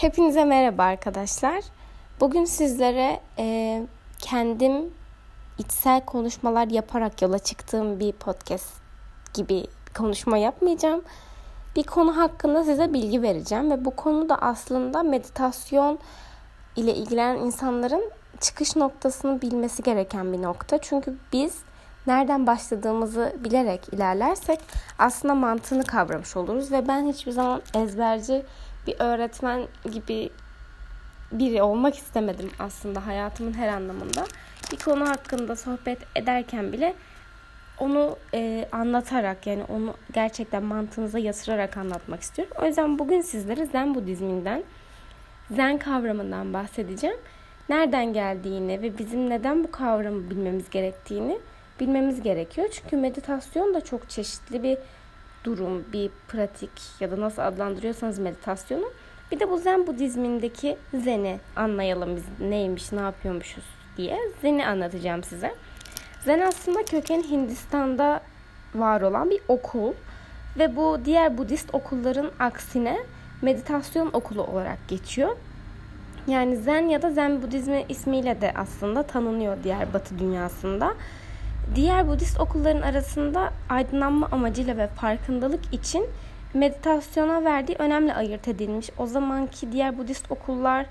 Hepinize merhaba arkadaşlar. Bugün sizlere e, kendim içsel konuşmalar yaparak yola çıktığım bir podcast gibi konuşma yapmayacağım. Bir konu hakkında size bilgi vereceğim ve bu konu da aslında meditasyon ile ilgilenen insanların çıkış noktasını bilmesi gereken bir nokta. Çünkü biz nereden başladığımızı bilerek ilerlersek aslında mantığını kavramış oluruz ve ben hiçbir zaman ezberci bir öğretmen gibi biri olmak istemedim aslında hayatımın her anlamında. Bir konu hakkında sohbet ederken bile onu e, anlatarak yani onu gerçekten mantığınıza yatırarak anlatmak istiyorum. O yüzden bugün sizlere Zen Budizminden, Zen kavramından bahsedeceğim. Nereden geldiğini ve bizim neden bu kavramı bilmemiz gerektiğini bilmemiz gerekiyor. Çünkü meditasyon da çok çeşitli bir durum, bir pratik ya da nasıl adlandırıyorsanız meditasyonu. Bir de bu Zen Budizmindeki Zen'i anlayalım biz neymiş, ne yapıyormuşuz diye. Zen'i anlatacağım size. Zen aslında köken Hindistan'da var olan bir okul ve bu diğer Budist okulların aksine meditasyon okulu olarak geçiyor. Yani Zen ya da Zen Budizmi ismiyle de aslında tanınıyor diğer Batı dünyasında. Diğer Budist okulların arasında aydınlanma amacıyla ve farkındalık için meditasyona verdiği önemli ayırt edilmiş. O zamanki diğer Budist okullar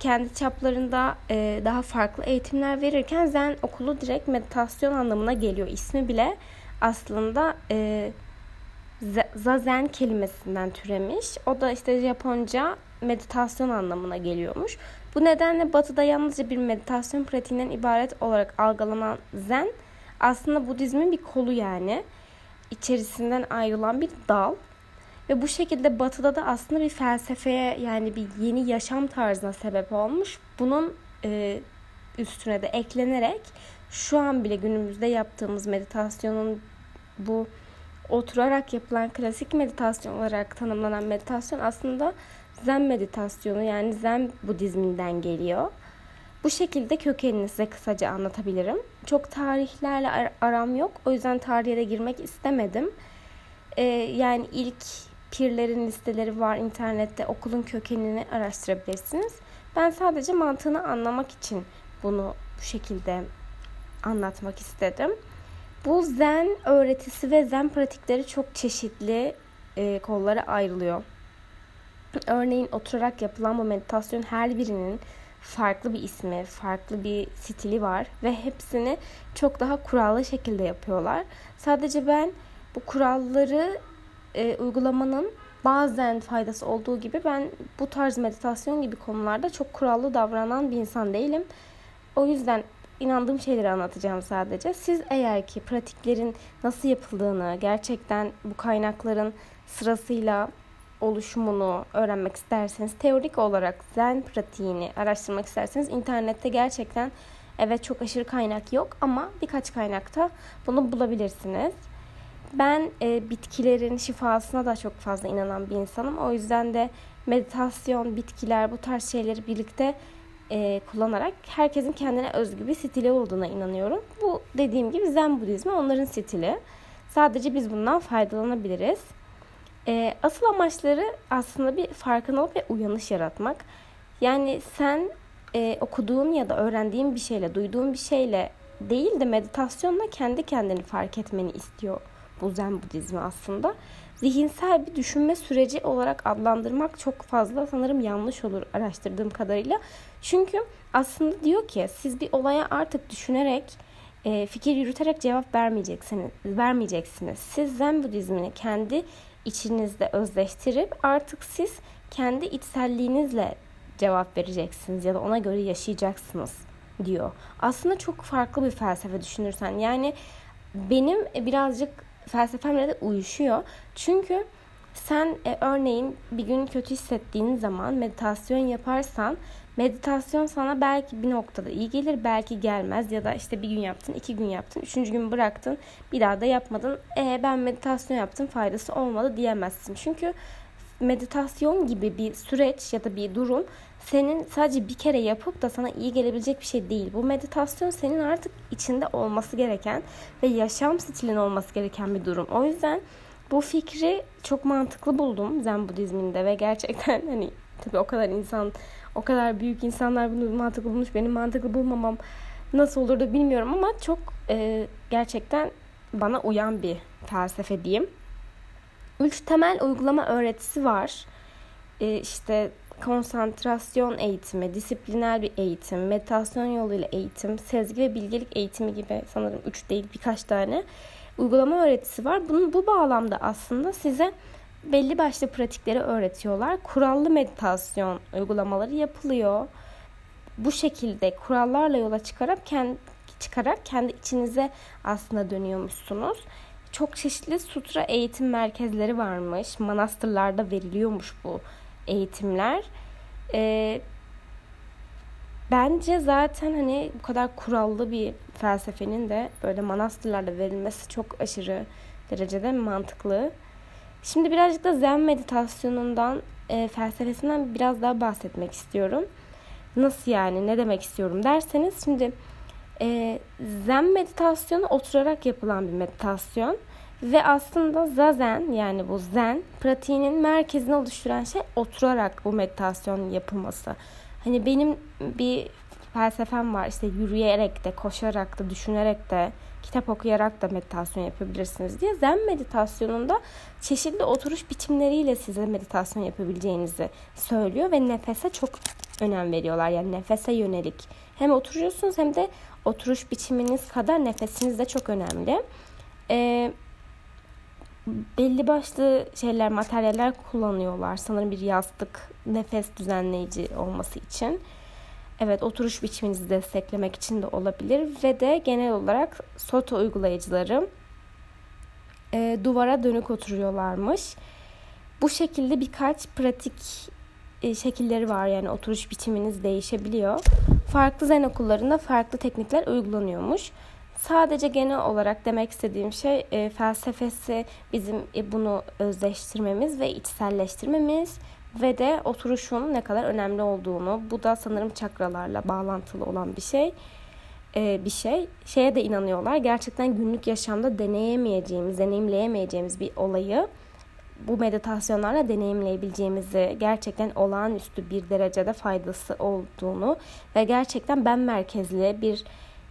kendi çaplarında e, daha farklı eğitimler verirken Zen okulu direkt meditasyon anlamına geliyor. İsmi bile aslında e, Zazen kelimesinden türemiş. O da işte Japonca meditasyon anlamına geliyormuş. Bu nedenle batıda yalnızca bir meditasyon pratiğinden ibaret olarak algılanan Zen aslında Budizmin bir kolu yani. içerisinden ayrılan bir dal. Ve bu şekilde batıda da aslında bir felsefeye yani bir yeni yaşam tarzına sebep olmuş. Bunun e, üstüne de eklenerek şu an bile günümüzde yaptığımız meditasyonun bu oturarak yapılan klasik meditasyon olarak tanımlanan meditasyon aslında Zen meditasyonu yani Zen Budizminden geliyor. Bu şekilde kökenini size kısaca anlatabilirim. Çok tarihlerle ar- aram yok. O yüzden tarihe de girmek istemedim. Ee, yani ilk pirlerin listeleri var internette. Okulun kökenini araştırabilirsiniz. Ben sadece mantığını anlamak için bunu bu şekilde anlatmak istedim. Bu zen öğretisi ve zen pratikleri çok çeşitli e, kollara ayrılıyor. Örneğin oturarak yapılan bu meditasyon her birinin farklı bir ismi, farklı bir stili var ve hepsini çok daha kurallı şekilde yapıyorlar. Sadece ben bu kuralları e, uygulamanın bazen faydası olduğu gibi ben bu tarz meditasyon gibi konularda çok kurallı davranan bir insan değilim. O yüzden inandığım şeyleri anlatacağım sadece. Siz eğer ki pratiklerin nasıl yapıldığını, gerçekten bu kaynakların sırasıyla oluşumunu öğrenmek isterseniz, teorik olarak zen pratiğini araştırmak isterseniz internette gerçekten evet çok aşırı kaynak yok ama birkaç kaynakta bunu bulabilirsiniz. Ben e, bitkilerin şifasına da çok fazla inanan bir insanım. O yüzden de meditasyon, bitkiler bu tarz şeyleri birlikte e, kullanarak herkesin kendine özgü bir stili olduğuna inanıyorum. Bu dediğim gibi Zen Budizmi onların stili. Sadece biz bundan faydalanabiliriz. E, asıl amaçları aslında bir farkındalık ve uyanış yaratmak. Yani sen e, okuduğun ya da öğrendiğin bir şeyle, duyduğun bir şeyle değil de meditasyonla kendi kendini fark etmeni istiyor bu Zen Budizmi aslında. Zihinsel bir düşünme süreci olarak adlandırmak çok fazla sanırım yanlış olur araştırdığım kadarıyla. Çünkü aslında diyor ki siz bir olaya artık düşünerek e, fikir yürüterek cevap vermeyeceksiniz. vermeyeceksiniz. Siz Zen Budizmini kendi içinizde özleştirip artık siz kendi içselliğinizle cevap vereceksiniz ya da ona göre yaşayacaksınız diyor. Aslında çok farklı bir felsefe düşünürsen. Yani benim birazcık felsefemle de uyuşuyor. Çünkü sen e, örneğin bir gün kötü hissettiğin zaman meditasyon yaparsan meditasyon sana belki bir noktada iyi gelir belki gelmez ya da işte bir gün yaptın iki gün yaptın üçüncü gün bıraktın bir daha da yapmadın e ben meditasyon yaptım faydası olmadı diyemezsin çünkü meditasyon gibi bir süreç ya da bir durum senin sadece bir kere yapıp da sana iyi gelebilecek bir şey değil. Bu meditasyon senin artık içinde olması gereken ve yaşam stilin olması gereken bir durum. O yüzden bu fikri çok mantıklı buldum Zen Budizminde ve gerçekten hani Tabii o kadar insan, o kadar büyük insanlar bunu mantıklı bulmuş. Benim mantıklı bulmamam nasıl olur da bilmiyorum ama çok e, gerçekten bana uyan bir felsefe diyeyim. Üç temel uygulama öğretisi var. E, işte konsantrasyon eğitimi, disipliner bir eğitim, meditasyon yoluyla eğitim, sezgi ve bilgelik eğitimi gibi sanırım üç değil birkaç tane uygulama öğretisi var. Bunun bu bağlamda aslında size belli başlı pratikleri öğretiyorlar. Kurallı meditasyon uygulamaları yapılıyor. Bu şekilde kurallarla yola çıkarak kendi çıkarak kendi içinize aslında dönüyormuşsunuz. Çok çeşitli sutra eğitim merkezleri varmış. Manastırlarda veriliyormuş bu eğitimler. Ee, bence zaten hani bu kadar kurallı bir felsefenin de böyle manastırlarda verilmesi çok aşırı derecede mantıklı. Şimdi birazcık da zen meditasyonundan, e, felsefesinden biraz daha bahsetmek istiyorum. Nasıl yani, ne demek istiyorum derseniz şimdi e, zen meditasyonu oturarak yapılan bir meditasyon. Ve aslında zazen yani bu zen pratiğinin merkezini oluşturan şey oturarak bu meditasyon yapılması. Hani benim bir felsefem var işte yürüyerek de, koşarak da, düşünerek de, kitap okuyarak da meditasyon yapabilirsiniz diye. Zen meditasyonunda çeşitli oturuş biçimleriyle size meditasyon yapabileceğinizi söylüyor ve nefese çok önem veriyorlar. Yani nefese yönelik. Hem oturuyorsunuz hem de oturuş biçiminiz kadar nefesiniz de çok önemli. Ee, belli başlı şeyler, materyaller kullanıyorlar. Sanırım bir yastık, nefes düzenleyici olması için. Evet, oturuş biçiminizi desteklemek için de olabilir. Ve de genel olarak soto uygulayıcıları e, duvara dönük oturuyorlarmış. Bu şekilde birkaç pratik e, şekilleri var. Yani oturuş biçiminiz değişebiliyor. Farklı zen okullarında farklı teknikler uygulanıyormuş. Sadece genel olarak demek istediğim şey e, felsefesi bizim e, bunu özleştirmemiz ve içselleştirmemiz ve de oturuşun ne kadar önemli olduğunu. Bu da sanırım çakralarla bağlantılı olan bir şey. E, bir şey. Şeye de inanıyorlar. Gerçekten günlük yaşamda deneyemeyeceğimiz, deneyimleyemeyeceğimiz bir olayı bu meditasyonlarla deneyimleyebileceğimizi, gerçekten olağanüstü bir derecede faydası olduğunu ve gerçekten ben merkezli bir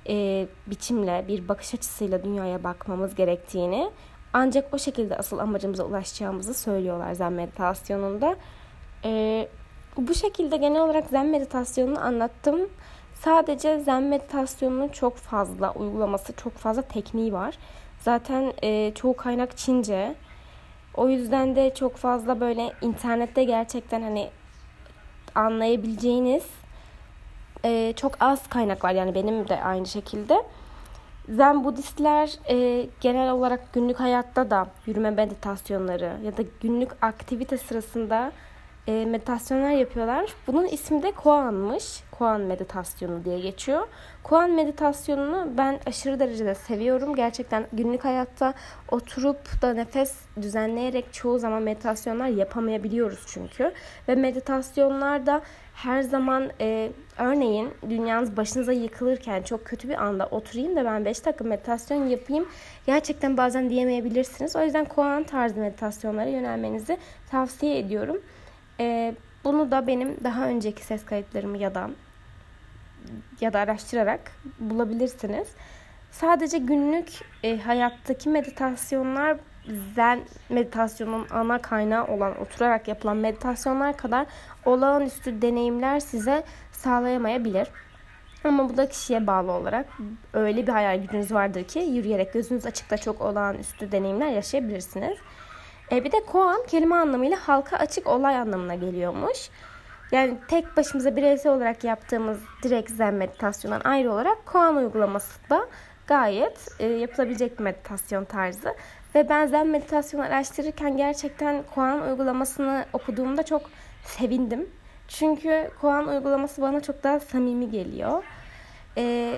e, biçimle, bir bakış açısıyla dünyaya bakmamız gerektiğini ancak o şekilde asıl amacımıza ulaşacağımızı söylüyorlar Zen meditasyonunda. E, bu şekilde genel olarak Zen meditasyonunu anlattım. Sadece Zen meditasyonunun çok fazla uygulaması, çok fazla tekniği var. Zaten e, çoğu kaynak Çince. O yüzden de çok fazla böyle internette gerçekten hani anlayabileceğiniz e, çok az kaynak var. Yani benim de aynı şekilde. Zen Budistler e, genel olarak günlük hayatta da yürüme meditasyonları ya da günlük aktivite sırasında e, meditasyonlar yapıyorlar. Bunun ismi de Koan'mış. Koan meditasyonu diye geçiyor. Koan meditasyonunu ben aşırı derecede seviyorum. Gerçekten günlük hayatta oturup da nefes düzenleyerek çoğu zaman meditasyonlar yapamayabiliyoruz çünkü. Ve meditasyonlarda her zaman e, örneğin dünyanız başınıza yıkılırken çok kötü bir anda oturayım da ben 5 dakika meditasyon yapayım. Gerçekten bazen diyemeyebilirsiniz. O yüzden Koan tarzı meditasyonlara yönelmenizi tavsiye ediyorum. E, bunu da benim daha önceki ses kayıtlarımı ya da ya da araştırarak bulabilirsiniz. Sadece günlük e, hayattaki meditasyonlar zen meditasyonun ana kaynağı olan oturarak yapılan meditasyonlar kadar olağanüstü deneyimler size sağlayamayabilir. Ama bu da kişiye bağlı olarak öyle bir hayal gücünüz vardır ki yürüyerek gözünüz açıkta çok olağanüstü deneyimler yaşayabilirsiniz. E bir de koan kelime anlamıyla halka açık olay anlamına geliyormuş. Yani tek başımıza bireysel olarak yaptığımız direkt zen meditasyondan ayrı olarak koan uygulaması da gayet e, yapılabilecek bir meditasyon tarzı. Ve ben zen meditasyon araştırırken gerçekten koan uygulamasını okuduğumda çok sevindim. Çünkü koan uygulaması bana çok daha samimi geliyor. E,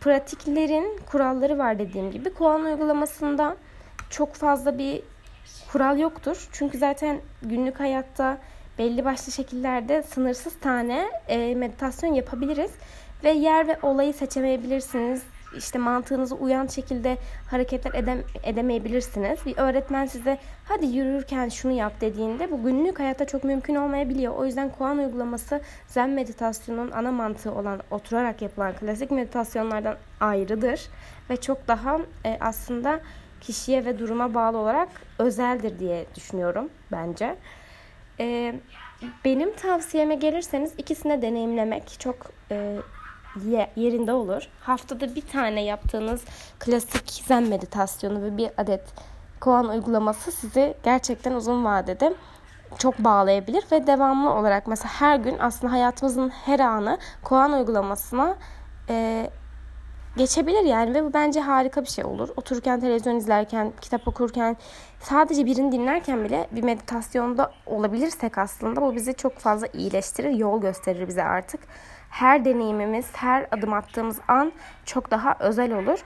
pratiklerin kuralları var dediğim gibi. Koan uygulamasında çok fazla bir kural yoktur. Çünkü zaten günlük hayatta belli başlı şekillerde sınırsız tane e, meditasyon yapabiliriz. Ve yer ve olayı seçemeyebilirsiniz. işte mantığınıza uyan şekilde hareketler edem edemeyebilirsiniz. Bir öğretmen size hadi yürürken şunu yap dediğinde bu günlük hayatta çok mümkün olmayabiliyor. O yüzden koan uygulaması zen meditasyonun ana mantığı olan oturarak yapılan klasik meditasyonlardan ayrıdır ve çok daha e, aslında kişiye ve duruma bağlı olarak özeldir diye düşünüyorum bence. E, benim tavsiyeme gelirseniz ikisini deneyimlemek çok e, yerinde olur. Haftada bir tane yaptığınız klasik zen meditasyonu ve bir adet koan uygulaması sizi gerçekten uzun vadede çok bağlayabilir ve devamlı olarak mesela her gün aslında hayatımızın her anı koan uygulamasına e, geçebilir yani ve bu bence harika bir şey olur. Otururken televizyon izlerken, kitap okurken, sadece birini dinlerken bile bir meditasyonda olabilirsek aslında bu bizi çok fazla iyileştirir, yol gösterir bize artık. Her deneyimimiz, her adım attığımız an çok daha özel olur.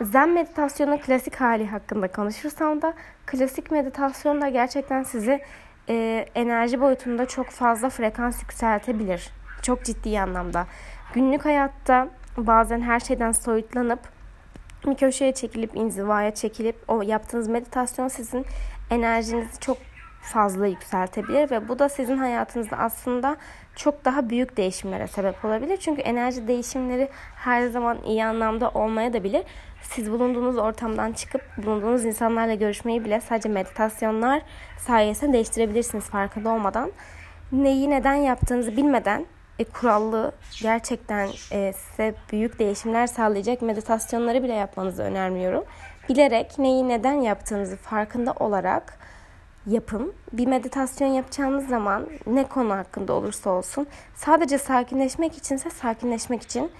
Zen meditasyonun klasik hali hakkında konuşursam da klasik meditasyon da gerçekten sizi e, enerji boyutunda çok fazla frekans yükseltebilir. Çok ciddi anlamda. Günlük hayatta bazen her şeyden soyutlanıp bir köşeye çekilip inzivaya çekilip o yaptığınız meditasyon sizin enerjinizi çok fazla yükseltebilir ve bu da sizin hayatınızda aslında çok daha büyük değişimlere sebep olabilir. Çünkü enerji değişimleri her zaman iyi anlamda olmaya da bilir. Siz bulunduğunuz ortamdan çıkıp bulunduğunuz insanlarla görüşmeyi bile sadece meditasyonlar sayesinde değiştirebilirsiniz farkında olmadan. Neyi neden yaptığınızı bilmeden e, kurallı gerçekten e, size büyük değişimler sağlayacak meditasyonları bile yapmanızı önermiyorum. Bilerek neyi neden yaptığınızı farkında olarak yapın. Bir meditasyon yapacağınız zaman ne konu hakkında olursa olsun sadece sakinleşmek içinse sakinleşmek için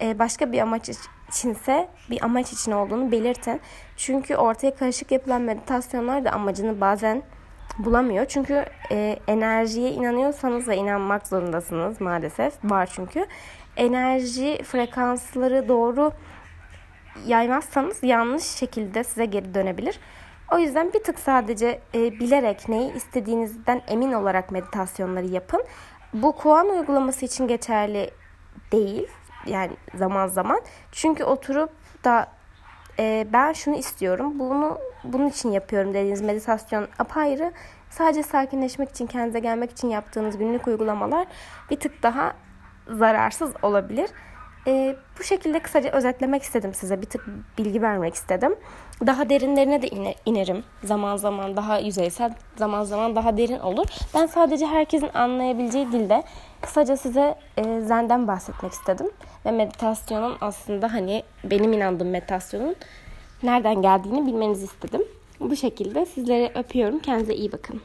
e, başka bir amaç içinse bir amaç için olduğunu belirtin. Çünkü ortaya karışık yapılan meditasyonlar da amacını bazen bulamıyor. Çünkü e, enerjiye inanıyorsanız ve inanmak zorundasınız maalesef. Var çünkü. Enerji frekansları doğru yaymazsanız yanlış şekilde size geri dönebilir. O yüzden bir tık sadece e, bilerek neyi istediğinizden emin olarak meditasyonları yapın. Bu koan uygulaması için geçerli değil. Yani zaman zaman. Çünkü oturup da e, ben şunu istiyorum, bunu bunun için yapıyorum dediğiniz meditasyon apayrı. Sadece sakinleşmek için, kendinize gelmek için yaptığınız günlük uygulamalar bir tık daha zararsız olabilir. E, bu şekilde kısaca özetlemek istedim size. Bir tık bilgi vermek istedim. Daha derinlerine de ine, inerim. Zaman zaman daha yüzeysel, zaman zaman daha derin olur. Ben sadece herkesin anlayabileceği dilde kısaca size e, zenden bahsetmek istedim. Ve meditasyonun aslında hani benim inandığım meditasyonun nereden geldiğini bilmenizi istedim. Bu şekilde sizleri öpüyorum. Kendinize iyi bakın.